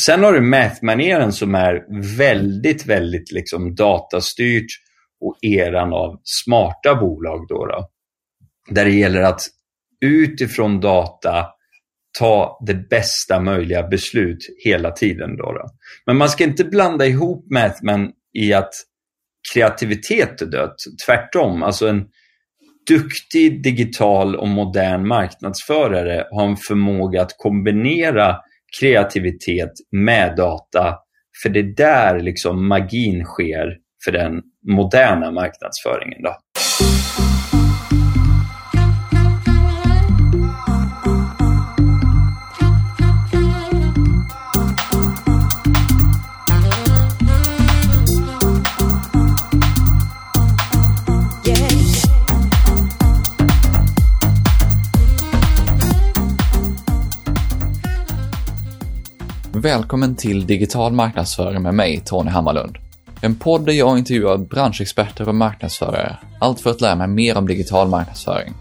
Sen har du math som är väldigt, väldigt liksom datastyrt och eran av smarta bolag. Då, då Där det gäller att utifrån data ta det bästa möjliga beslut hela tiden. Då, då. Men man ska inte blanda ihop Mathman i att kreativitet är dött. Tvärtom, alltså en duktig digital och modern marknadsförare har en förmåga att kombinera kreativitet med data. För det är där liksom magin sker för den moderna marknadsföringen. Då. Välkommen till Digital marknadsföring med mig, Tony Hammarlund. En podd där jag intervjuar branschexperter och marknadsförare, allt för att lära mig mer om digital marknadsföring.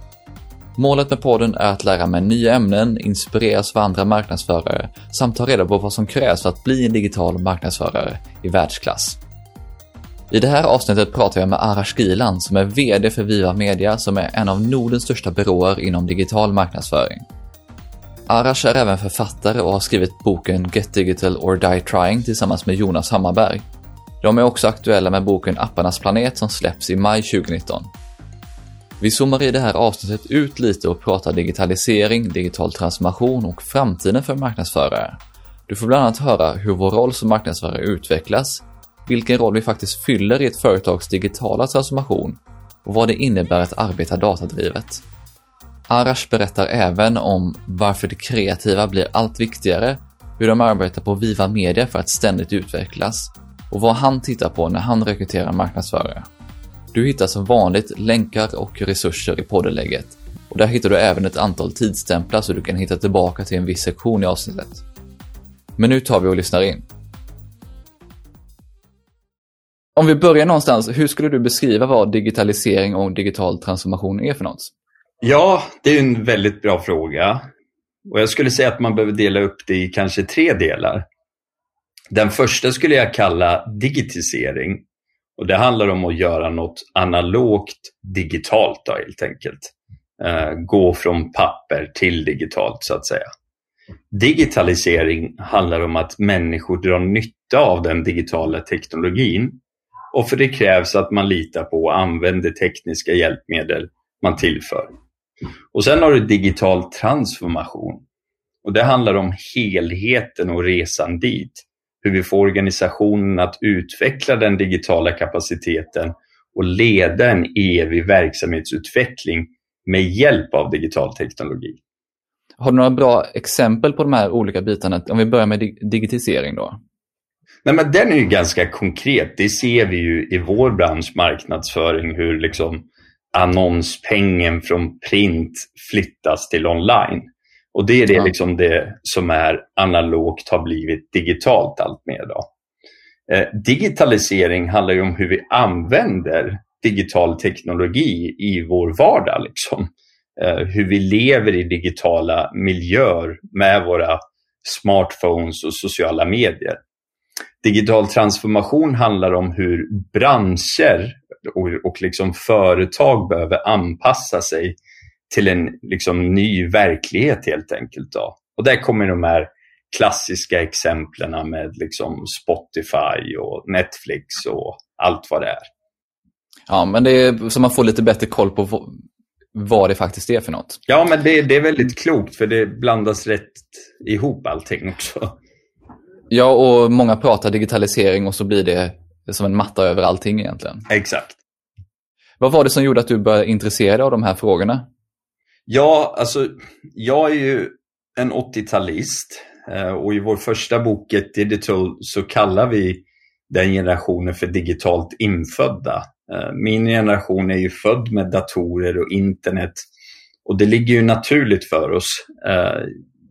Målet med podden är att lära mig nya ämnen, inspireras av andra marknadsförare samt ta reda på vad som krävs för att bli en digital marknadsförare i världsklass. I det här avsnittet pratar jag med Arash Gilan som är VD för Viva Media som är en av Nordens största byråer inom digital marknadsföring. Arash är även författare och har skrivit boken Get Digital or Die Trying tillsammans med Jonas Hammarberg. De är också aktuella med boken Apparnas planet som släpps i maj 2019. Vi zoomar i det här avsnittet ut lite och pratar digitalisering, digital transformation och framtiden för marknadsförare. Du får bland annat höra hur vår roll som marknadsförare utvecklas, vilken roll vi faktiskt fyller i ett företags digitala transformation och vad det innebär att arbeta datadrivet. Arash berättar även om varför det kreativa blir allt viktigare, hur de arbetar på Viva Media för att ständigt utvecklas och vad han tittar på när han rekryterar marknadsförare. Du hittar som vanligt länkar och resurser i poddenlägget och där hittar du även ett antal tidsstämplar så du kan hitta tillbaka till en viss sektion i avsnittet. Men nu tar vi och lyssnar in. Om vi börjar någonstans, hur skulle du beskriva vad digitalisering och digital transformation är för något? Ja, det är en väldigt bra fråga. Och Jag skulle säga att man behöver dela upp det i kanske tre delar. Den första skulle jag kalla digitisering. Och Det handlar om att göra något analogt digitalt då, helt enkelt. Uh, gå från papper till digitalt så att säga. Digitalisering handlar om att människor drar nytta av den digitala teknologin och för det krävs att man litar på och använder tekniska hjälpmedel man tillför. Och sen har du digital transformation. Och Det handlar om helheten och resan dit. Hur vi får organisationen att utveckla den digitala kapaciteten och leda en evig verksamhetsutveckling med hjälp av digital teknologi. Har du några bra exempel på de här olika bitarna? Om vi börjar med digitisering då. Nej, men den är ju ganska konkret. Det ser vi ju i vår bransch marknadsföring hur liksom annonspengen från print flyttas till online. Och det är det, ja. liksom det som är analogt har blivit digitalt allt mer. Då. Eh, digitalisering handlar ju om hur vi använder digital teknologi i vår vardag. Liksom. Eh, hur vi lever i digitala miljöer med våra smartphones och sociala medier. Digital transformation handlar om hur branscher och, och liksom företag behöver anpassa sig till en liksom ny verklighet helt enkelt. Då. Och där kommer de här klassiska exemplen med liksom Spotify och Netflix och allt vad det är. Ja, men det är så man får lite bättre koll på vad det faktiskt är för något. Ja, men det, det är väldigt klokt för det blandas rätt ihop allting också. Ja, och många pratar digitalisering och så blir det som en matta över allting egentligen. Exakt. Vad var det som gjorde att du började intressera dig av de här frågorna? Ja, alltså jag är ju en 80-talist eh, och i vår första bok Get Digital så kallar vi den generationen för digitalt infödda. Eh, min generation är ju född med datorer och internet och det ligger ju naturligt för oss. Eh,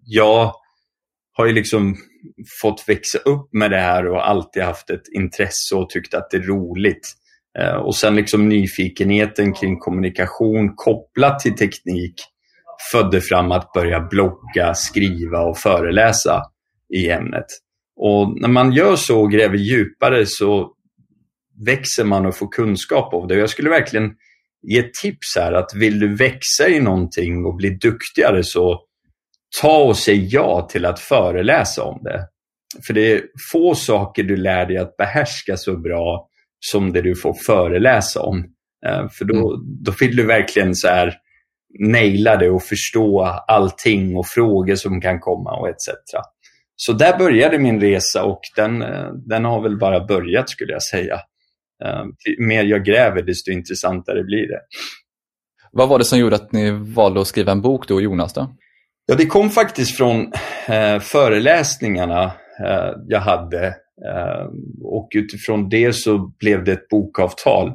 jag har ju liksom fått växa upp med det här och alltid haft ett intresse och tyckt att det är roligt. Eh, och sen liksom nyfikenheten kring kommunikation kopplat till teknik födde fram att börja blogga, skriva och föreläsa i ämnet. Och när man gör så och gräver djupare så växer man och får kunskap av det. Jag skulle verkligen ge ett tips här att vill du växa i någonting och bli duktigare så ta och säg ja till att föreläsa om det. För det är få saker du lär dig att behärska så bra som det du får föreläsa om. Eh, för då, mm. då vill du verkligen så här naila det och förstå allting och frågor som kan komma och etc. Så där började min resa och den, eh, den har väl bara börjat skulle jag säga. Uh, mer jag gräver, desto intressantare blir det. Vad var det som gjorde att ni valde att skriva en bok då, Jonas? Då? Ja, det kom faktiskt från uh, föreläsningarna uh, jag hade. Ehm, och utifrån det så blev det ett bokavtal.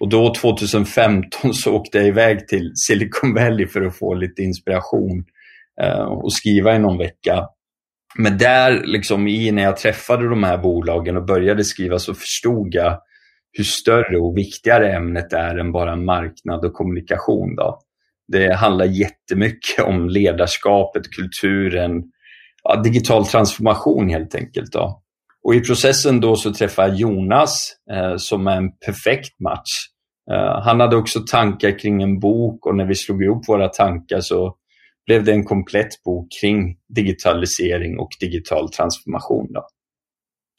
Och då 2015 så åkte jag iväg till Silicon Valley för att få lite inspiration ehm, och skriva i någon vecka. Men där, liksom, i när jag träffade de här bolagen och började skriva så förstod jag hur större och viktigare ämnet är än bara marknad och kommunikation. Då. Det handlar jättemycket om ledarskapet, kulturen, ja, digital transformation helt enkelt. Då. Och I processen då så träffade jag Jonas eh, som är en perfekt match. Eh, han hade också tankar kring en bok och när vi slog ihop våra tankar så blev det en komplett bok kring digitalisering och digital transformation. Då.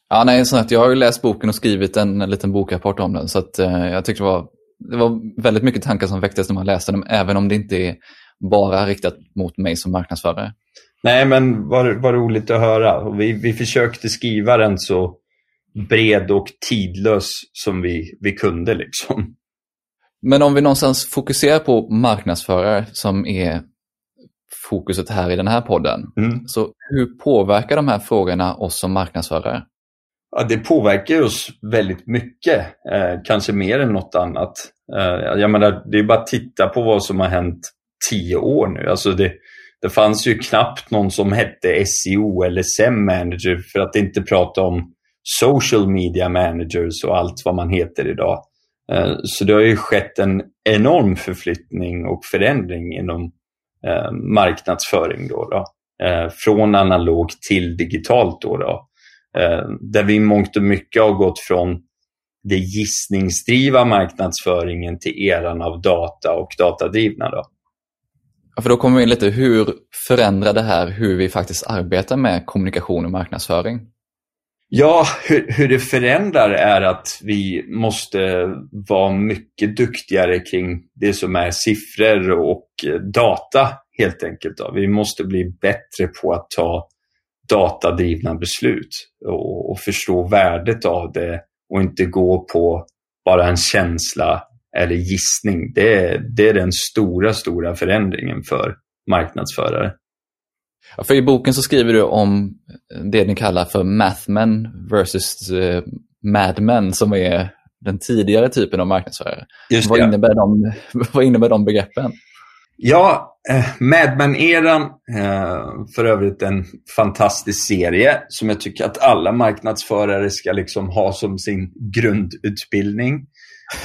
Ja, nej, så att jag har ju läst boken och skrivit en, en liten bokrapport om den. Så att, eh, jag tyckte det var, det var väldigt mycket tankar som väcktes när man läste den, även om det inte är bara riktat mot mig som marknadsförare. Nej, men vad, vad roligt att höra. Vi, vi försökte skriva den så bred och tidlös som vi, vi kunde. Liksom. Men om vi någonstans fokuserar på marknadsförare som är fokuset här i den här podden. Mm. Så hur påverkar de här frågorna oss som marknadsförare? Ja, det påverkar oss väldigt mycket, eh, kanske mer än något annat. Eh, jag menar, det är bara att titta på vad som har hänt tio år nu. Alltså det, det fanns ju knappt någon som hette SEO eller SEM manager för att inte prata om social media managers och allt vad man heter idag. Eh, så det har ju skett en enorm förflyttning och förändring inom eh, marknadsföring. Då, då. Eh, från analogt till digitalt. Då, då. Där vi i mångt och mycket har gått från det gissningsdriva marknadsföringen till eran av data och datadrivna. Då. Ja, för då kommer vi in lite, hur förändrar det här hur vi faktiskt arbetar med kommunikation och marknadsföring? Ja, hur, hur, det förändrar är att vi måste vara mycket duktigare kring det som är siffror och data helt enkelt. Då. Vi måste bli bättre på att ta datadrivna beslut och, och förstå värdet av det och inte gå på bara en känsla eller gissning. Det, det är den stora, stora förändringen för marknadsförare. Ja, för I boken så skriver du om det ni kallar för mathmen versus uh, madmen som är den tidigare typen av marknadsförare. Just vad, innebär de, vad innebär de begreppen? Ja, eh, Mad Men-eran, eh, för övrigt en fantastisk serie som jag tycker att alla marknadsförare ska liksom ha som sin grundutbildning.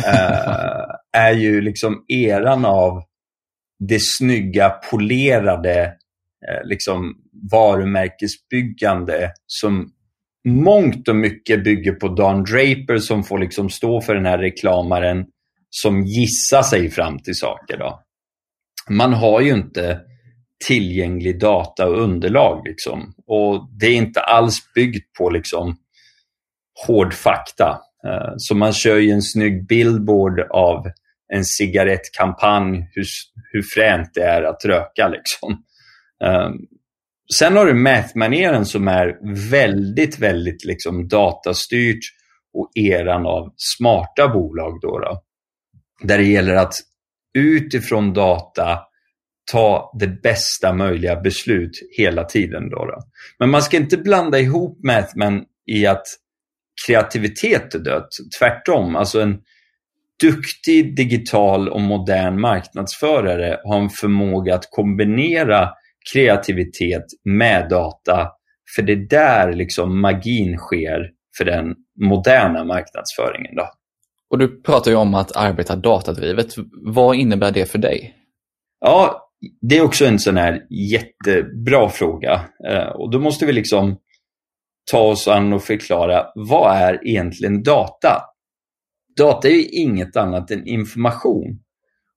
Eh, är ju liksom eran av det snygga, polerade eh, liksom varumärkesbyggande som mångt och mycket bygger på Don Draper som får liksom stå för den här reklamaren som gissar sig fram till saker. Då man har ju inte tillgänglig data och underlag. Liksom. Och det är inte alls byggt på liksom, hård fakta. Eh, så man kör ju en snygg billboard av en cigarettkampanj, hur, hur fränt det är att röka. Liksom. Eh, sen har du mätmaneren som är väldigt, väldigt liksom, datastyrt och eran av smarta bolag. Då, då Där det gäller att utifrån data ta det bästa möjliga beslut hela tiden. Då, då. Men man ska inte blanda ihop Mathman i att kreativitet är dött. Tvärtom, alltså en duktig digital och modern marknadsförare har en förmåga att kombinera kreativitet med data. För det är där liksom magin sker för den moderna marknadsföringen. Då. Och du pratar ju om att arbeta datadrivet. Vad innebär det för dig? Ja, det är också en sån här jättebra fråga. Eh, och då måste vi liksom ta oss an och förklara vad är egentligen data? Data är ju inget annat än information.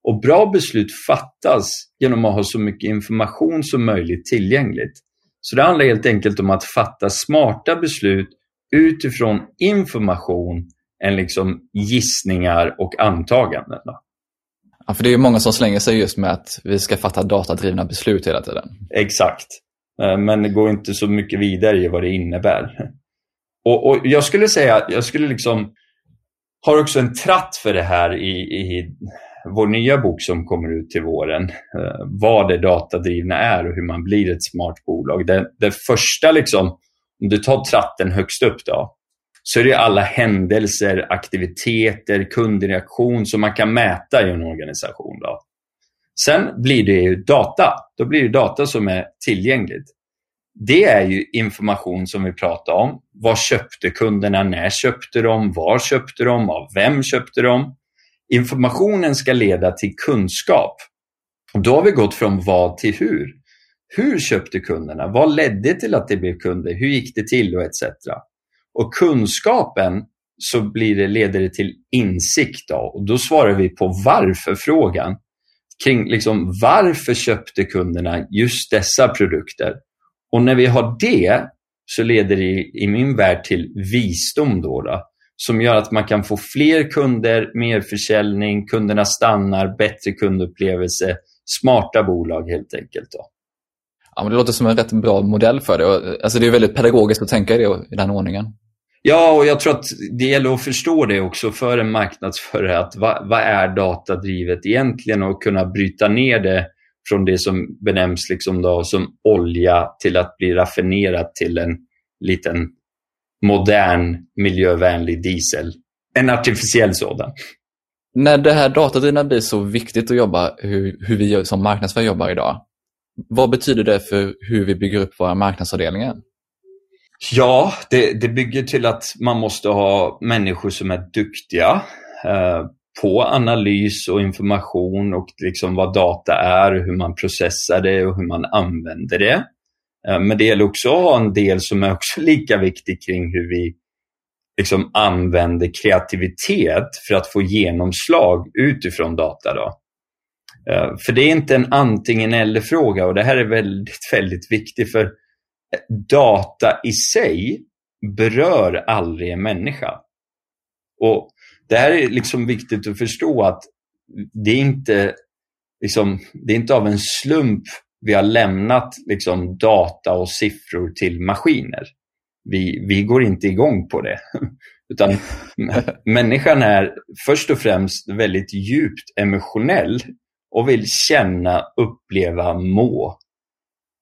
Och bra beslut fattas genom att ha så mycket information som möjligt tillgängligt. Så det handlar helt enkelt om att fatta smarta beslut utifrån information än liksom gissningar och antaganden. Ja, för det är många som slänger sig just med att vi ska fatta datadrivna beslut hela tiden. Exakt. Eh, men det går inte så mycket vidare i vad det innebär. Och, och jag skulle säga, jag skulle liksom, har också en tratt för det här i, i vår nya bok som kommer ut till våren. Eh, vad det datadrivna är och hur man blir ett smart bolag. Det, det första, liksom, om du tar tratten högst upp då, så är det alla händelser, aktiviteter, kundreaktion som man kan mäta i en organisation. Då. Sen blir det ju data. Då blir det data som är tillgängligt. Det är ju information som vi pratar om. Vad köpte kunderna? När köpte de? Var köpte de? Av vem köpte de? Informationen ska leda till kunskap. Och då har vi gått från vad till hur. Hur köpte kunderna? Vad ledde till att det blev kunder? Hur gick det till? och etc. Och kunskapen så blir det, leder det till insikt. Då. Och då svarar vi på varför-frågan. Kring liksom, varför köpte kunderna just dessa produkter? Och när vi har det så leder det i min värld till visdom. Då, då som gör att man kan få fler kunder, mer försäljning, kunderna stannar, bättre kundupplevelse, smarta bolag helt enkelt. Då. Ja, men det låter som en rätt bra modell för det. Alltså det är väldigt pedagogiskt att tänka i, det, i den ordningen. Ja, och jag tror att det gäller att förstå det också för en marknadsförare. Att vad, vad är datadrivet egentligen och kunna bryta ner det från det som benämns liksom då som olja till att bli raffinerat till en liten modern miljövänlig diesel. En artificiell sådan. När det här datadrivna blir så viktigt att jobba, hur, hur vi som marknadsförare jobbar idag, vad betyder det för hur vi bygger upp våra marknadsavdelningar? Ja, det, det bygger till att man måste ha människor som är duktiga eh, på analys och information och liksom vad data är, hur man processar det och hur man använder det. Eh, men det gäller också att ha en del som är också lika viktig kring hur vi liksom använder kreativitet för att få genomslag utifrån data. Då. Eh, för det är inte en antingen eller fråga och det här är väldigt, väldigt viktigt för data i sig berör aldrig en människa. Och Det här är liksom viktigt att förstå att det är inte, liksom, det är inte av en slump vi har lämnat liksom, data och siffror till maskiner. Vi, vi går inte igång på det. Utan människan är först och främst väldigt djupt emotionell och vill känna, uppleva, må.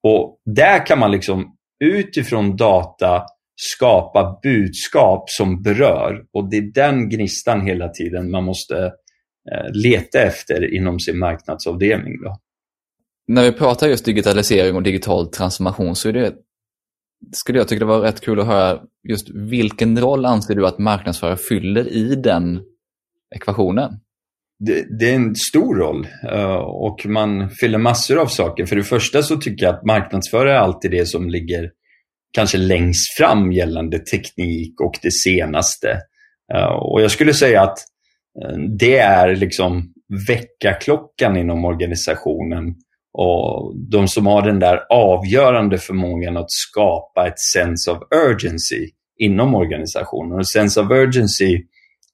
Och där kan man liksom utifrån data skapa budskap som berör och det är den gnistan hela tiden man måste eh, leta efter inom sin marknadsavdelning. Då. När vi pratar just digitalisering och digital transformation så är det, skulle jag tycka det var rätt kul att höra just vilken roll anser du att marknadsförare fyller i den ekvationen? Det, det, är en stor roll eh, och man fyller massor av saker. För det första så tycker jag att marknadsförare är alltid det som ligger kanske längst fram gällande teknik och det senaste. Eh, och jag skulle säga att eh, det är liksom väckarklockan inom organisationen och de som har den där avgörande förmågan att skapa ett sense of urgency inom organisationen. Och sense of urgency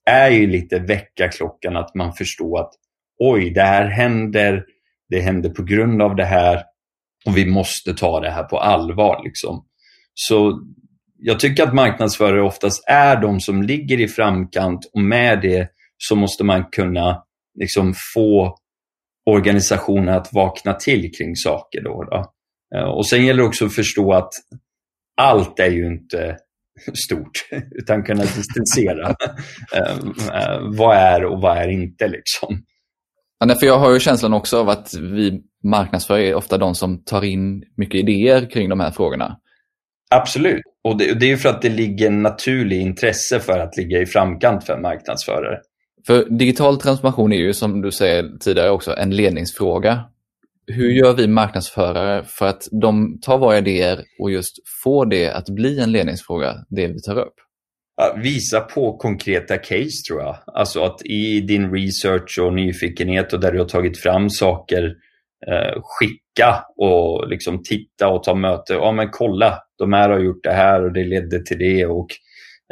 är ju lite väckarklockan att man förstår att oj, det här händer, det händer på grund av det här och vi måste ta det här på allvar. Liksom. Så jag tycker att marknadsförare oftast är de som ligger i framkant och med det så måste man kunna liksom få organisationer att vakna till kring saker. Då, då. Eh, och Sen gäller det också att förstå att allt är ju inte stort, utan kunna distansera. Eh, eh, vad är och vad är inte liksom. Ja, för jag har ju känslan också av att vi marknadsförare är ofta de som tar in mycket idéer kring de här frågorna. Absolut, och det, det är för att det ligger en naturlig intresse för att ligga i framkant för marknadsförare. För digital transformation är ju som du säger tidigare också en ledningsfråga hur gör vi marknadsförare för att de tar våra idéer och just får det att bli en ledningsfråga, det vi tar upp? visa på konkreta case tror jag. Alltså att i din research och nyfikenhet och där du har tagit fram saker, eh, skicka och liksom titta och ta möte. Ja men kolla, de här har gjort det här och det ledde till det och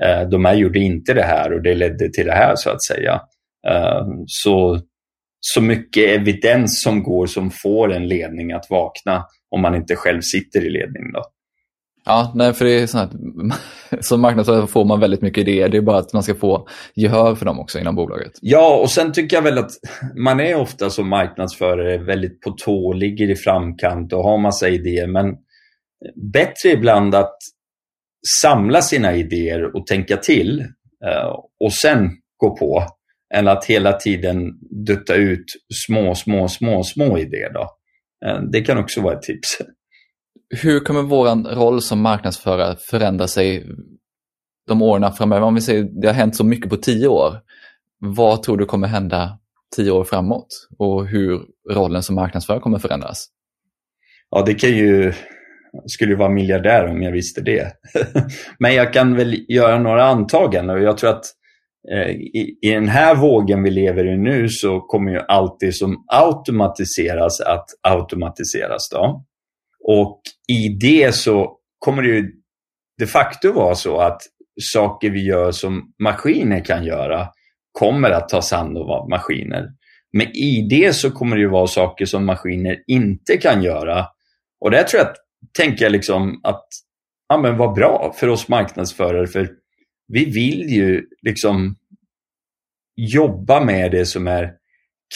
eh, de här gjorde inte det här och det ledde till det här så att säga. Eh, så, så mycket evidens som går som får en ledning att vakna om man inte själv sitter i ledning. Då. Ja, nej, för det är så att som marknadsförare får man väldigt mycket idéer. Det är bara att man ska få gehör för dem också inom bolaget. Ja, och sen tycker jag väl att man är ofta som marknadsförare väldigt på tå, ligger i framkant och har massa idéer. Men bättre ibland att samla sina idéer och tänka till eh, och sen gå på än att hela tiden dutta ut små, små, små, små idéer. Då. Eh, det kan också vara ett tips. Hur kommer vår roll som marknadsförare förändra sig de åren framöver? Om vi säger det har hänt så mycket på tio år. Vad tror du kommer hända tio år framåt? Och hur rollen som marknadsförare kommer förändras? Ja, det kan ju... Jag skulle vara miljardär om jag visste det. Men jag kan väl göra några antaganden och jag tror att Eh, i, i den här vågen vi lever i nu så kommer ju allt det som automatiseras att automatiseras. Då. Och i det så kommer det ju de facto vara så att saker vi gör som maskiner kan göra kommer att tas hand om av maskiner. Men i det så kommer det ju vara saker som maskiner inte kan göra. Och där tror jag, tänker jag liksom att, ja men vad bra för oss marknadsförare, för vi vill ju liksom jobba med det som är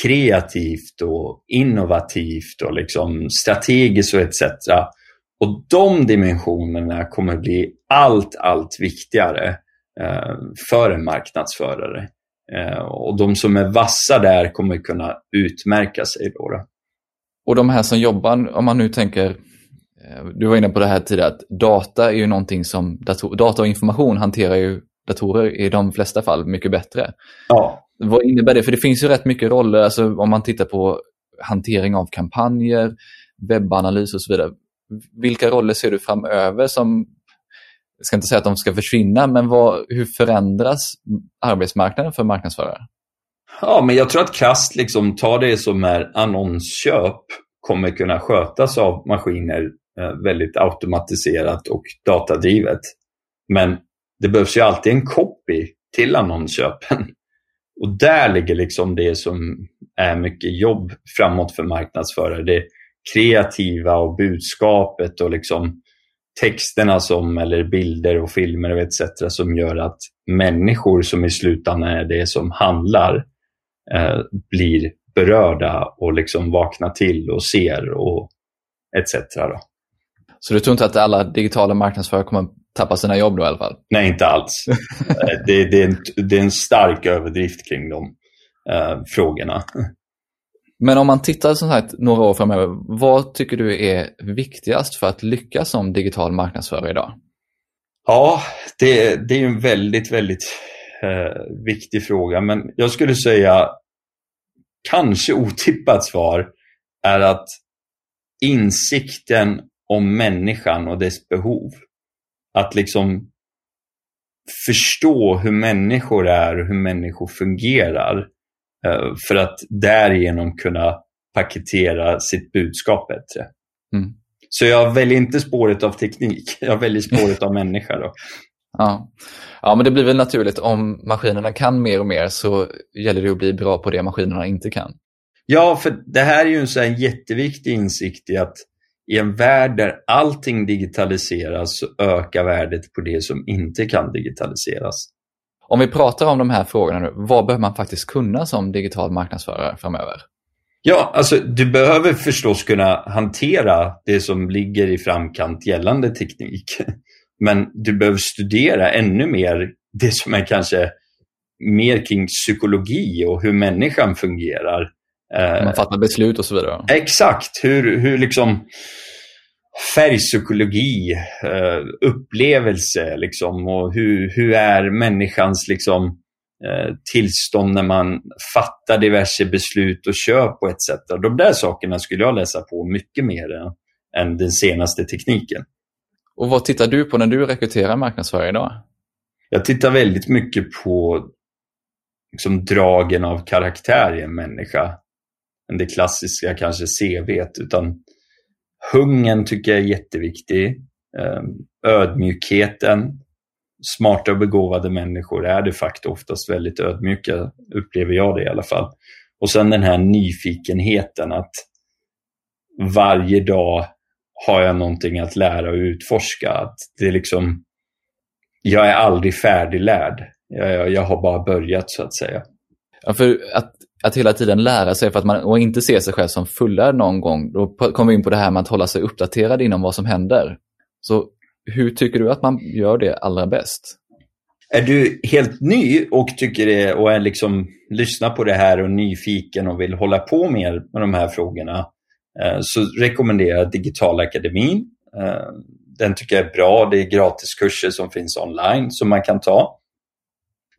kreativt och innovativt och liksom strategiskt och etc. Och de dimensionerna kommer bli allt, allt viktigare eh, för en marknadsförare. Eh, och de som är vassa där kommer kunna utmärka sig. Då, då. Och de här som jobbar, om man nu tänker, eh, du var inne på det här tidigare, att data är ju någonting som, data och information hanterar ju datorer i de flesta fall mycket bättre. Ja. Vad innebär det? För det finns ju rätt mycket roller, alltså om man tittar på hantering av kampanjer, webbanalys och så vidare. Vilka roller ser du framöver som, jag ska inte säga att de ska försvinna, men vad, hur förändras arbetsmarknaden för marknadsförare? Ja, men jag tror att KAST, liksom, ta det som är annonsköp, kommer kunna skötas av maskiner eh, väldigt automatiserat och datadrivet. Men det behövs ju alltid en copy till annonsköpen. Och där ligger liksom det som är mycket jobb framåt för marknadsförare. Det kreativa och budskapet och liksom texterna som, eller bilder och filmer och etc. som gör att människor som i slutändan är det som handlar eh, blir berörda och liksom vaknar till och ser och etc. Då. Så du tror inte att alla digitala marknadsförare kommer tappa sina jobb då i alla fall? Nej, inte alls. Eh, det, det, är en, det, är en, stark överdrift kring de uh, frågorna. Men om man tittar som sagt några år framöver, vad tycker du är viktigast för att lyckas som digital marknadsförare idag? Ja, det, det är en väldigt, väldigt uh, viktig fråga. Men jag skulle säga, kanske otippat svar, är att insikten om människan och dess behov att liksom förstå hur människor är och hur människor fungerar eh, för att därigenom kunna paketera sitt budskap bättre. Mm. Så jag väljer inte spåret av teknik, jag väljer spåret av människa. Då. Ja. ja, men det blir väl naturligt om maskinerna kan mer och mer så gäller det att bli bra på det maskinerna inte kan. Ja, för det här är ju en så jätteviktig insikt i att i en värld där allting digitaliseras så ökar värdet på det som inte kan digitaliseras. Om vi pratar om de här frågorna nu, vad behöver man faktiskt kunna som digital marknadsförare framöver? Ja, alltså du behöver förstås kunna hantera det som ligger i framkant gällande teknik. Men du behöver studera ännu mer det som är kanske mer kring psykologi och hur människan fungerar. Man fattar beslut och så vidare. Exakt, hur, hur liksom färgpsykologi, eh, upplevelse liksom, och hur, hur är människans liksom, eh, tillstånd när man fattar diverse beslut och köp och etc. De där sakerna skulle jag läsa på mycket mer än, än den senaste tekniken. Och vad tittar du på när du rekryterar marknadsförare idag? Jag tittar väldigt mycket på liksom, dragen av karaktär i en människa. Än det klassiska kanske CV, utan hungern tycker jag är jätteviktig. Ehm, ödmjukheten. Smarta och begåvade människor är de facto oftast väldigt ödmjuka, upplever jag det i alla fall. Och sen den här nyfikenheten att varje dag har jag någonting att lära och utforska. Att det är liksom, jag är aldrig färdiglärd. Jag, jag har bara börjat så att säga. Ja, för att, att hela tiden lära sig för att man, och inte se sig själv som fullärd någon gång, då kommer vi in på det här med att hålla sig uppdaterad inom vad som händer. Så hur tycker du att man gör det allra bäst? Är du helt ny och tycker det och är liksom, lyssnar på det här och nyfiken och vill hålla på mer med de här frågorna eh, så rekommenderar jag Digitalakademin. Akademin. Eh, den tycker jag är bra. Det är gratiskurser som finns online som man kan ta.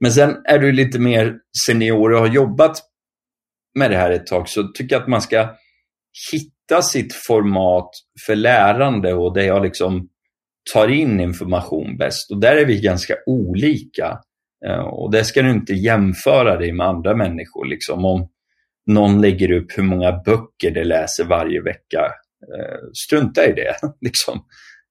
Men sen är du lite mer senior och har jobbat med det här ett tag så tycker jag att man ska hitta sitt format för lärande och där jag liksom tar in information bäst. Och där är vi ganska olika. Eh, och det ska du inte jämföra dig med andra människor. Liksom. Om någon lägger upp hur många böcker de läser varje vecka, eh, strunta i det. Liksom.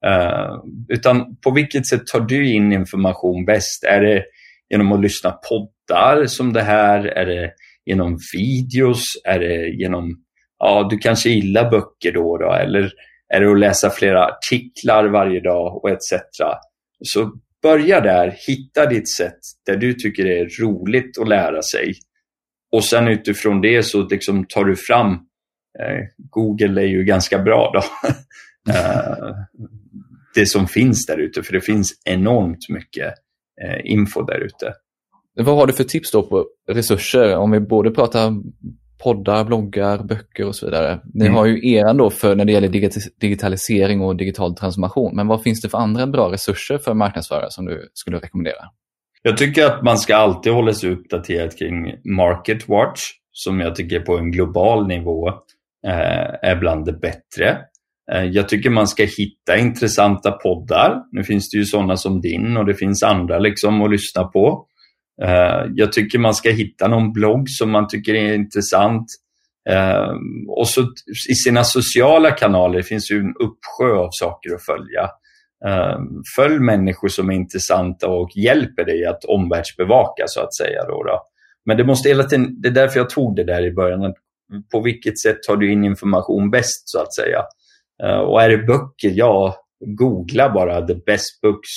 Eh, utan på vilket sätt tar du in information bäst? Är det genom att lyssna poddar som det här? Är det genom videos? Är det genom, ja du kanske gillar böcker då, då eller är det att läsa flera artiklar varje dag och etc. Så börja där, hitta ditt sätt där du tycker det är roligt att lära sig. Och sen utifrån det så liksom tar du fram, eh, Google är ju ganska bra då, eh, det som finns där ute, för det finns enormt mycket eh, info där ute. Vad har du för tips då på resurser? Om vi både pratar poddar, bloggar, böcker och så vidare. Ni mm. har ju eran då för när det gäller digitalisering och digital transformation. Men vad finns det för andra bra resurser för marknadsförare som du skulle rekommendera? Jag tycker att man ska alltid hålla sig uppdaterad kring Market Watch som jag tycker på en global nivå eh, är bland det bättre. Eh, jag tycker man ska hitta intressanta poddar. Nu finns det ju sådana som din och det finns andra liksom att lyssna på. Eh, jag tycker man ska hitta någon blogg som man tycker är intressant. Eh, och så i sina sociala kanaler finns ju en uppsjö av saker att följa. Eh, följ människor som är intressanta och hjälper dig att omvärldsbevaka så att säga. Då, då. Men det måste hela tiden, det är därför jag tog det där i början. På vilket sätt tar du in information bäst så att säga? Och är det böcker, ja, googla bara the best books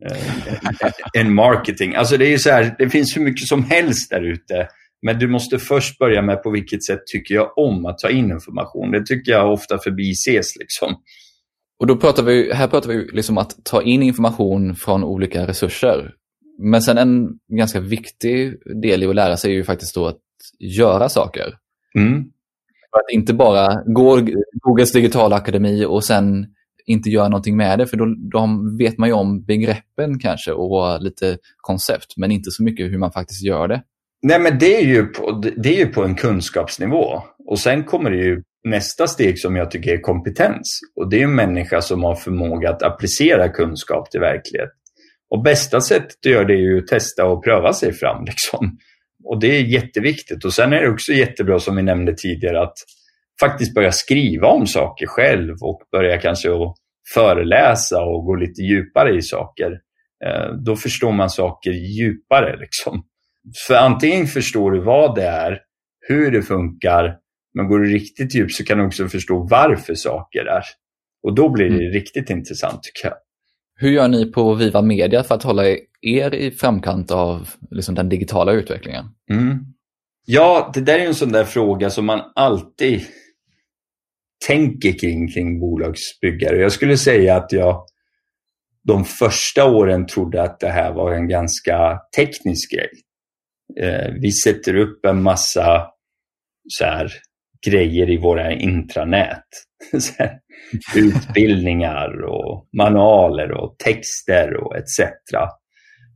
en eh, marketing. Alltså det är ju så här, det finns hur mycket som helst där ute. Men du måste först börja med på vilket sätt tycker jag om att ta in information. Det tycker jag ofta förbises. Liksom. Och då pratar vi, här pratar vi liksom att ta in information från olika resurser. Men sen en ganska viktig del i att lära sig är ju faktiskt då att göra saker. Mm. För att inte bara gå Googles digitala akademi och sen inte göra någonting med det, för då, då vet man ju om begreppen kanske och lite koncept, men inte så mycket hur man faktiskt gör det. Nej, men det är ju på, det är ju på en kunskapsnivå. Och sen kommer det ju nästa steg som jag tycker är kompetens. Och det är en människa som har förmåga att applicera kunskap till verklighet. Och bästa sättet att göra det är ju att testa och pröva sig fram. Liksom. Och det är jätteviktigt. Och sen är det också jättebra, som vi nämnde tidigare, att faktiskt börja skriva om saker själv och börja kanske att föreläsa och gå lite djupare i saker. Eh, då förstår man saker djupare. Liksom. För antingen förstår du vad det är, hur det funkar, men går du riktigt djupt så kan du också förstå varför saker är. Och då blir det mm. riktigt intressant tycker jag. Hur gör ni på Viva Media för att hålla er i framkant av liksom, den digitala utvecklingen? Mm. Ja, det där är en sån där fråga som man alltid tänker kring, kring bolagsbyggare. Jag skulle säga att jag de första åren trodde att det här var en ganska teknisk grej. Eh, vi sätter upp en massa så här, grejer i våra intranät. Utbildningar och manualer och texter och etc.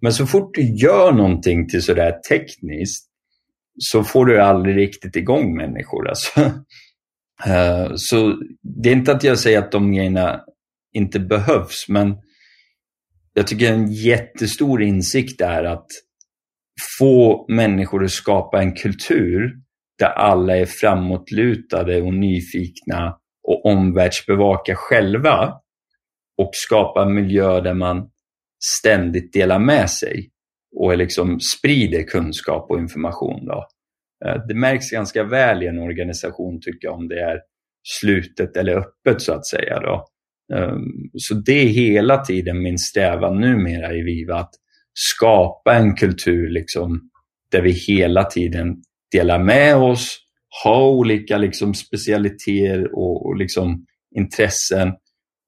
Men så fort du gör någonting till sådär tekniskt så får du aldrig riktigt igång människor. Alltså. Uh, så det är inte att jag säger att de grejerna inte behövs, men jag tycker en jättestor insikt är att få människor att skapa en kultur där alla är framåtlutade och nyfikna och omvärldsbevakar själva och skapa en miljö där man ständigt delar med sig och liksom sprider kunskap och information. Då. Eh, det märks ganska väl i en organisation tycker jag om det är slutet eller öppet så att säga. Då. Ehm, så det är hela tiden min strävan numera i Viva att skapa en kultur liksom, där vi hela tiden delar med oss, har olika liksom, specialiteter och, och liksom, intressen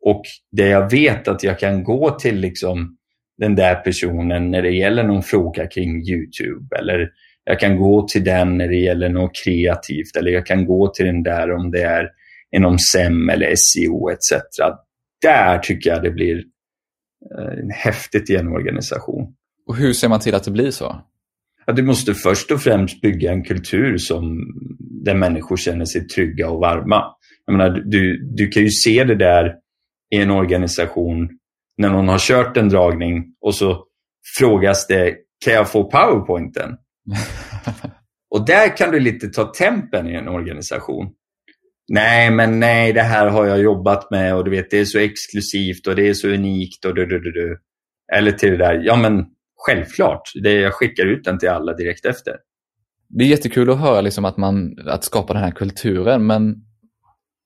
och där jag vet att jag kan gå till liksom, den där personen när det gäller någon fråga kring Youtube eller jag kan gå till den när det gäller något kreativt eller jag kan gå till den där om det är inom SEM eller SEO etc. Där tycker jag det blir eh, häftigt i en organisation. Och hur ser man till att det blir så? Ja, du måste först och främst bygga en kultur som, där människor känner sig trygga och varma. Jag menar, du, du kan ju se det där i en organisation när någon har kört en dragning och så frågas det, kan jag få powerpointen? och där kan du lite ta tempen i en organisation. Nej, men nej, det här har jag jobbat med och du vet, det är så exklusivt och det är så unikt och du, du, du, du. Eller till det där, ja men självklart, det, jag skickar ut den till alla direkt efter. Det är jättekul att höra liksom att man att skapa den här kulturen, men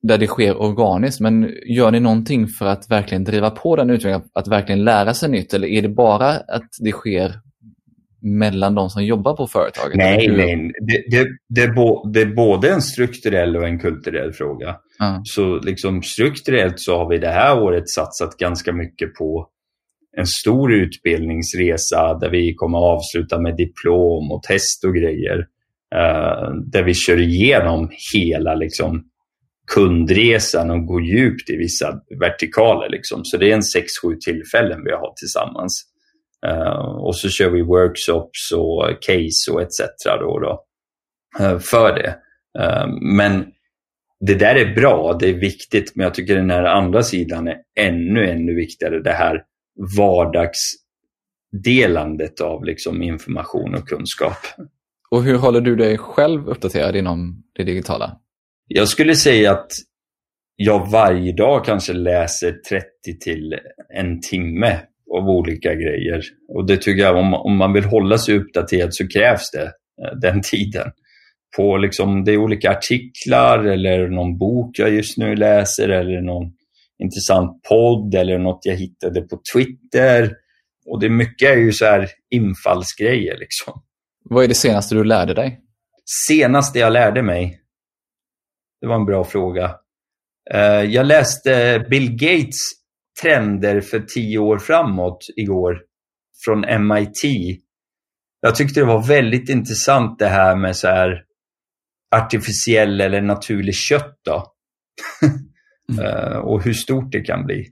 där det sker organiskt. Men gör ni någonting för att verkligen driva på den utvecklingen, att verkligen lära sig nytt? Eller är det bara att det sker mellan de som jobbar på företaget? Nej, nej. Det, det, det, är bo, det är både en strukturell och en kulturell fråga. Mm. Så liksom strukturellt så har vi det här året satsat ganska mycket på en stor utbildningsresa där vi kommer att avsluta med diplom och test och grejer. Uh, där vi kör igenom hela liksom, kundresan och går djupt i vissa vertikaler. Liksom. Så det är en 6-7 tillfällen vi har tillsammans. Uh, och så kör vi workshops och case och etc. Då, då, uh, för det. Uh, men det där är bra, det är viktigt, men jag tycker den här andra sidan är ännu, ännu viktigare. Det här vardagsdelandet av liksom information och kunskap. Och hur håller du dig själv uppdaterad inom det digitala? Jag skulle säga att jag varje dag kanske läser 30 till en timme av olika grejer. Och det tycker jag, om, om man vill hålla sig uppdaterad så krävs det eh, den tiden. På liksom, det är olika artiklar eller någon bok jag just nu läser eller någon intressant podd eller något jag hittade på Twitter. Och det mycket är ju så här infallsgrejer liksom. Vad är det senaste du lärde dig? Senaste jag lärde mig? Det var en bra fråga. Eh, jag läste Bill Gates trender för tio år framåt igår från MIT. Jag tyckte det var väldigt intressant det här med så här artificiell eller naturlig kött. Då. mm. och hur stort det kan bli.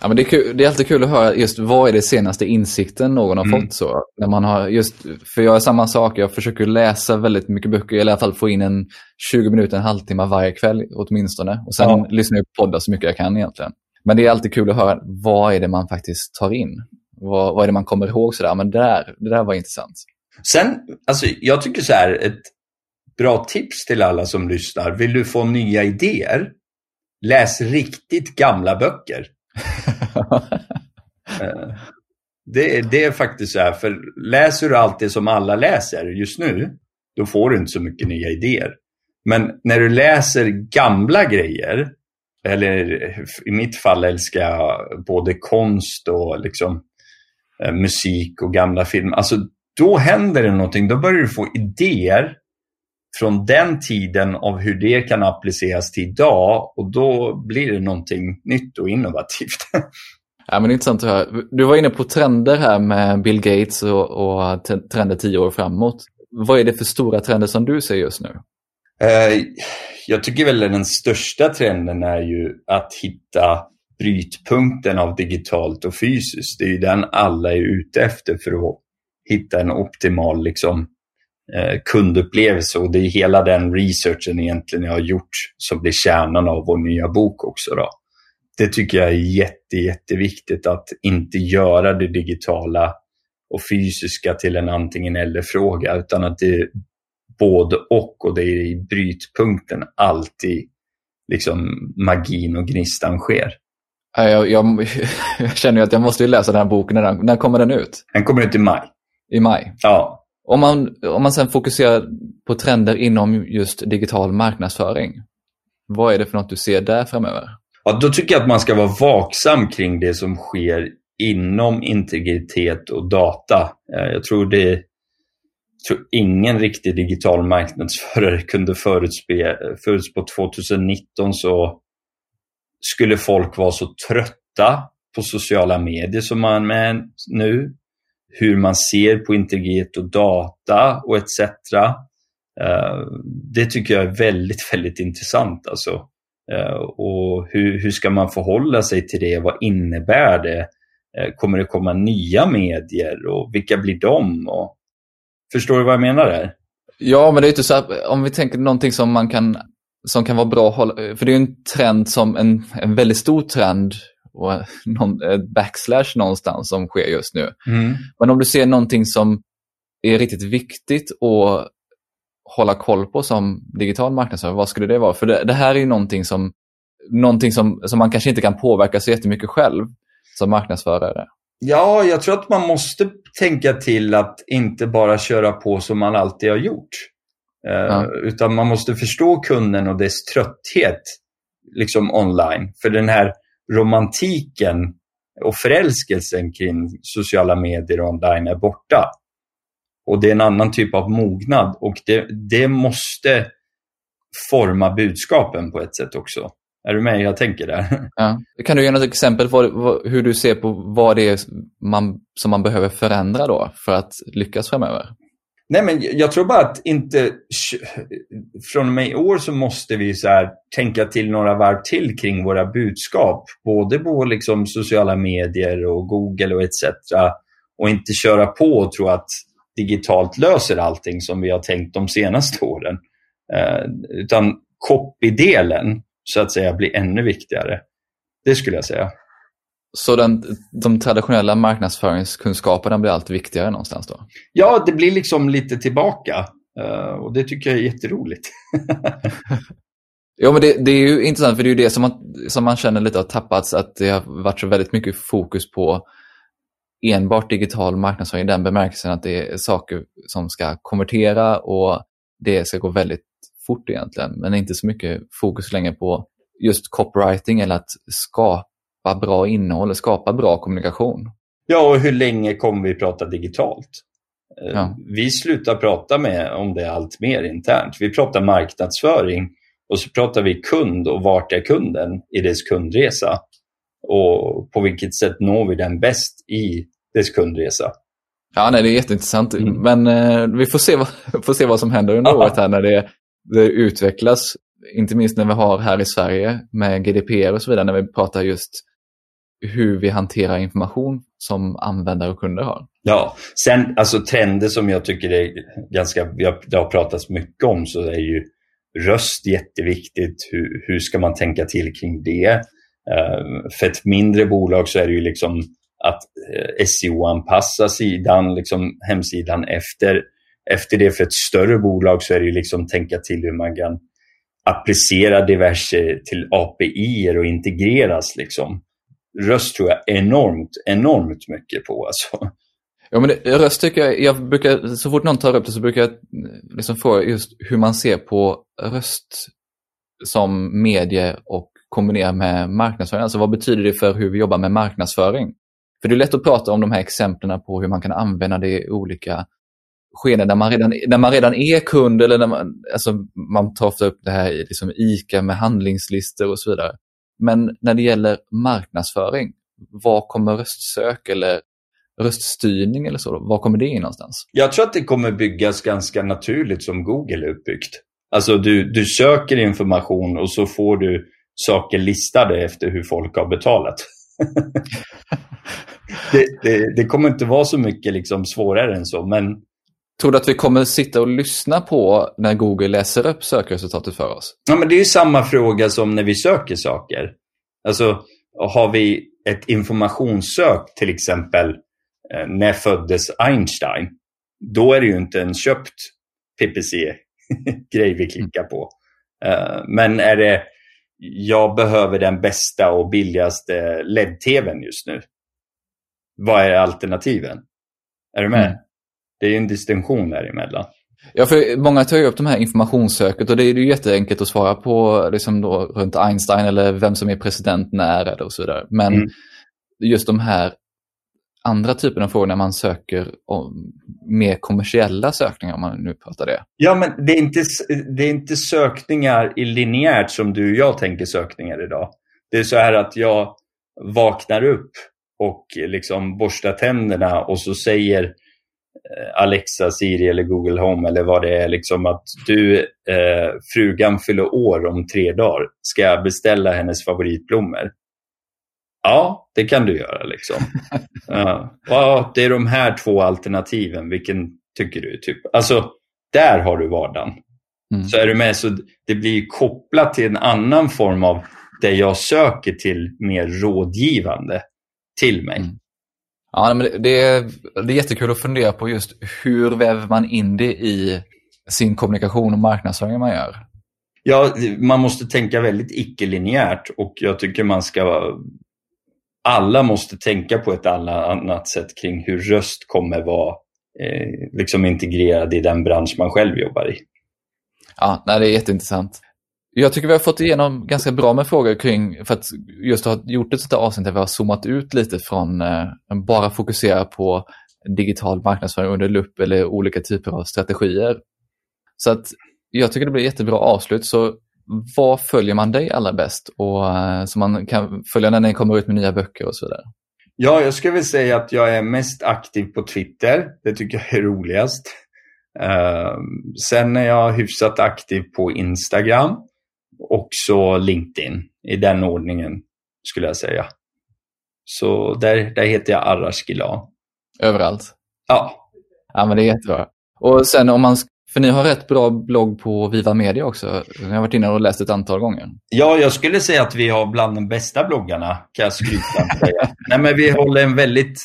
Ja, men det, är kul, det är alltid kul att höra just vad är det senaste insikten någon har mm. fått. så. När man har just, för jag är samma sak, jag försöker läsa väldigt mycket böcker, eller i alla fall få in en 20 minuter, en halvtimme varje kväll åtminstone. Och sen ja. lyssnar jag på poddar så mycket jag kan egentligen. Men det är alltid kul att höra vad är det man faktiskt tar in. Vad, vad är det man kommer ihåg sådär, men det där, det där var intressant. Sen, alltså jag tycker så här, ett bra tips till alla som lyssnar. Vill du få nya idéer? Läs riktigt gamla böcker. Eh, det, det, är faktiskt så här, för läser du allt det som alla läser just nu, då får du inte så mycket nya idéer. Men när du läser gamla grejer, eller i mitt fall älskar jag både konst och liksom, eh, musik och gamla filmer. Alltså, då händer det någonting. Då börjar du få idéer från den tiden av hur det kan appliceras till idag och då blir det någonting nytt och innovativt. Ja, men intressant att höra. Du var inne på trender här med Bill Gates och, och trender tio år framåt. Vad är det för stora trender som du ser just nu? Eh, jag tycker väl den största trenden är ju att hitta brytpunkten av digitalt och fysiskt. Det är ju den alla är ute efter för att hitta en optimal liksom, eh, kundupplevelse och det är hela den researchen egentligen jag har gjort som blir kärnan av vår nya bok också. Då. Det tycker jag är jätte, jätteviktigt att inte göra det digitala och fysiska till en antingen eller-fråga utan att det både och och det är i brytpunkten alltid liksom magin och gnistan sker. Jag, jag, jag känner att jag måste läsa den här boken. När, när kommer den ut? Den kommer ut i maj. I maj? Ja. Om man, om man sen fokuserar på trender inom just digital marknadsföring, vad är det för något du ser där framöver? Ja, då tycker jag att man ska vara vaksam kring det som sker inom integritet och data. Eh, jag tror det tror ingen riktig digital marknadsförare kunde förutspå, förutspå 2019 så skulle folk vara så trötta på sociala medier som man är nu. Hur man ser på integritet och data och etc. Eh, det tycker jag är väldigt, väldigt intressant. Alltså. Eh, och hur, hur ska man förhålla sig till det? Vad innebär det? Eh, kommer det komma nya medier och vilka blir de? Och, förstår du vad jag menar där? Ja, men det är inte så här, om vi tänker någonting som man kan som kan vara bra för det är en trend som en, en väldigt stor trend och någon, ett backslash någonstans som sker just nu. Mm. Men om du ser någonting som är riktigt viktigt att hålla koll på som digital marknadsföring, vad skulle det vara? För det, det, här är ju någonting som, någonting som, som man kanske inte kan påverka så jättemycket själv som marknadsförare. Ja, jag tror att man måste tänka till att inte bara köra på som man alltid har gjort. Eh, ja. Utan man måste förstå kunden och dess trötthet liksom online. För den här romantiken och förälskelsen kring sociala medier och online är borta. Och det är en annan typ av mognad och det, det måste forma budskapen på ett sätt också. Är du med jag tänker där? Ja. Kan du ge något exempel på hur du ser på vad det är man, som man behöver förändra då för att lyckas framöver? Nej, men jag tror bara att inte... Från och med i år så måste vi så här, tänka till några varv till kring våra budskap. Både på liksom sociala medier och Google och etc. Och inte köra på och tro att digitalt löser allting som vi har tänkt de senaste åren. Eh, utan copy-delen, så att säga, blir ännu viktigare. Det skulle jag säga. Så den, de traditionella marknadsföringskunskaperna blir allt viktigare någonstans då? Ja, det blir liksom lite tillbaka. Uh, och det tycker jag är jätteroligt. ja, men det, det, är ju intressant för det är ju det som man, som man känner lite har tappats, att det har varit så väldigt mycket fokus på enbart digital marknadsföring i den bemärkelsen att det är saker som ska konvertera och det ska gå väldigt fort egentligen, men inte så mycket fokus längre på just copywriting eller att skapa bra innehåll skapa bra kommunikation. Ja, och hur länge kommer vi prata digitalt? Eh, ja. Vi slutar prata med om det allt mer internt. Vi pratar marknadsföring och så pratar vi kund och vart är kunden i dess kundresa? Och på vilket sätt når vi den bäst i dess kundresa? Ja, nej, det är jätteintressant. Mm. Men eh, vi får se, vad, får se vad som händer under året här när det, det utvecklas. Inte minst när vi har här i Sverige med GDPR och så vidare, när vi pratar just hur vi hanterar information som användare och kunder har. Ja, sen alltså trender som jag tycker är ganska, det har pratats mycket om så är ju röst jätteviktigt. Hur, hur ska man tänka till kring det? Eh, för ett mindre bolag så är det ju liksom att eh, SEO-anpassa sidan, liksom hemsidan efter, efter det. För ett större bolag så är det ju liksom tänka till hur man kan applicera diverse till API och integreras. Liksom röst tror jag enormt, enormt mycket på. Alltså. Ja, men det, röst tycker jag, jag brukar, så fort någon tar upp det så brukar jag liksom fråga just hur man ser på röst som medie och kombinera med marknadsföring. Alltså vad betyder det för hur vi jobbar med marknadsföring? För det är lätt att prata om de här exemplen på hur man kan använda det i olika skeden där man redan, när man redan är kund eller när man, alltså man tar ofta upp det här i liksom ICA med handlingslistor och så vidare. Men när det gäller marknadsföring, var kommer röstsök eller röststyrning eller så? Var kommer det in någonstans? Jag tror att det kommer byggas ganska naturligt som Google är uppbyggt. Alltså du, du söker information och så får du saker listade efter hur folk har betalat. det, det, det, kommer inte vara så mycket liksom svårare än så, men Tror du att vi kommer sitta och lyssna på när Google läser upp sökresultatet för oss? Ja, men det är ju samma fråga som när vi söker saker. Alltså, har vi ett informationssök till exempel, eh, när föddes Einstein? Då är det ju inte en köpt PPC-grej vi klickar på. Eh, men är det, jag behöver den bästa och billigaste LED-TVn just nu. Vad är alternativen? Är du med? Mm. Det är ju en distinktion däremellan. Ja, för många tar ju upp de här informationssöket och det är ju jätteenkelt att svara på liksom då, runt Einstein eller vem som är president när är det och så vidare. Men mm. just de här andra typerna av frågor när man söker mer kommersiella sökningar om man nu pratar det. Ja, men det är inte, det är inte sökningar i linjärt som du och jag tänker sökningar idag. Det är så här att jag vaknar upp och liksom borstar tänderna och så säger Alexa, Siri eller Google Home eller vad det är, liksom att du, eh, frugan fyller år om tre dagar. Ska jag beställa hennes favoritblommor? Ja, det kan du göra. liksom. ja. ja, det är de här två alternativen. Vilken tycker du? Typ? Alltså, där har du vardagen. Mm. Så är du med, så det blir kopplat till en annan form av det jag söker till mer rådgivande till mig. Mm. Ja, men det, är, det är jättekul att fundera på just hur väver man in det i sin kommunikation och marknadsföring man gör. Ja, man måste tänka väldigt icke-linjärt och jag tycker man ska alla måste tänka på ett annat sätt kring hur röst kommer vara eh, liksom integrerad i den bransch man själv jobbar i. Ja, nej, det är jätteintressant. Jag tycker vi har fått igenom ganska bra med frågor kring, för att just ha gjort ett sånt här avsnitt där vi har zoomat ut lite från eh, bara fokusera på digital marknadsföring under lupp eller olika typer av strategier. Så att jag tycker det blir jättebra avslut. Så vad följer man dig allra bäst? Och, eh, så man kan följa när ni kommer ut med nya böcker och så vidare. Ja, jag skulle väl säga att jag är mest aktiv på Twitter. Det tycker jag är roligast. Uh, sen är jag hyfsat aktiv på Instagram också LinkedIn i den ordningen skulle jag säga. Så där, där heter jag Arash Gilan. Överallt? Ja. Ja, men det är jättebra. Och sen om man, för ni har rätt bra blogg på Viva Media också. Jag har varit inne och läst ett antal gånger. Ja, jag skulle säga att vi har bland de bästa bloggarna, kan jag skryta Nej, men vi håller en väldigt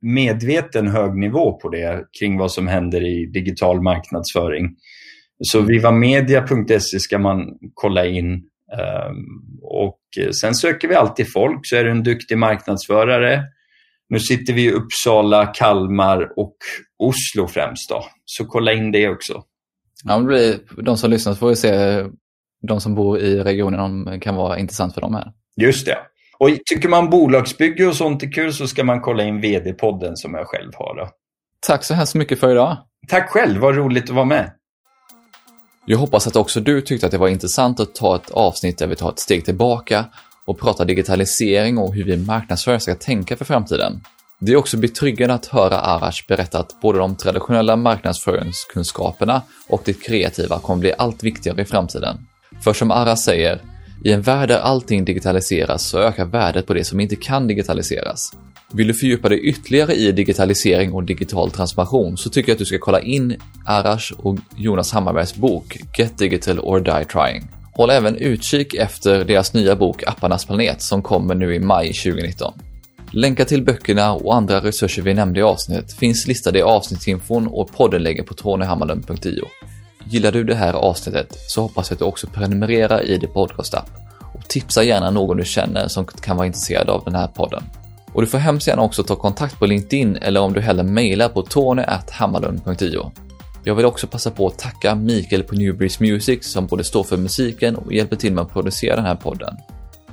medveten hög nivå på det kring vad som händer i digital marknadsföring. Så vivamedia.se ska man kolla in. Ehm, och sen söker vi alltid folk, så är du en duktig marknadsförare. Nu sitter vi i Uppsala, Kalmar och Oslo främst. Då. Så kolla in det också. Ja, det blir, de som lyssnar får se, de som bor i regionen, om kan vara intressant för dem här. Just det. Och tycker man bolagsbygge och sånt är kul så ska man kolla in VD-podden som jag själv har. Då. Tack så hemskt mycket för idag. Tack själv, vad roligt att vara med. Jag hoppas att också du tyckte att det var intressant att ta ett avsnitt där vi tar ett steg tillbaka och pratar digitalisering och hur vi marknadsförare ska tänka för framtiden. Det är också betryggande att höra Arash berätta att både de traditionella marknadsföringskunskaperna och det kreativa kommer bli allt viktigare i framtiden. För som Arash säger, i en värld där allting digitaliseras så ökar värdet på det som inte kan digitaliseras. Vill du fördjupa dig ytterligare i digitalisering och digital transformation så tycker jag att du ska kolla in Arash och Jonas Hammarbergs bok Get Digital or Die Trying. Håll även utkik efter deras nya bok Apparnas planet som kommer nu i maj 2019. Länkar till böckerna och andra resurser vi nämnde i avsnittet finns listade i avsnittsinfon och poddenlägget på tonyhammarlund.io. Gillar du det här avsnittet så hoppas jag att du också prenumererar i din podcastapp och tipsa gärna någon du känner som kan vara intresserad av den här podden. Och du får hemskt gärna också ta kontakt på LinkedIn eller om du hellre mejlar på tony.hammarlund.io. Jag vill också passa på att tacka Mikael på Newbreeze Music som både står för musiken och hjälper till med att producera den här podden.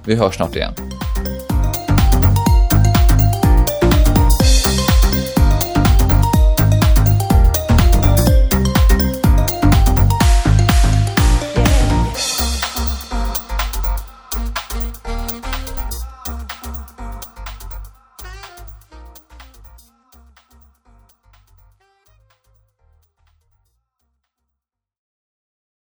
Vi hörs snart igen.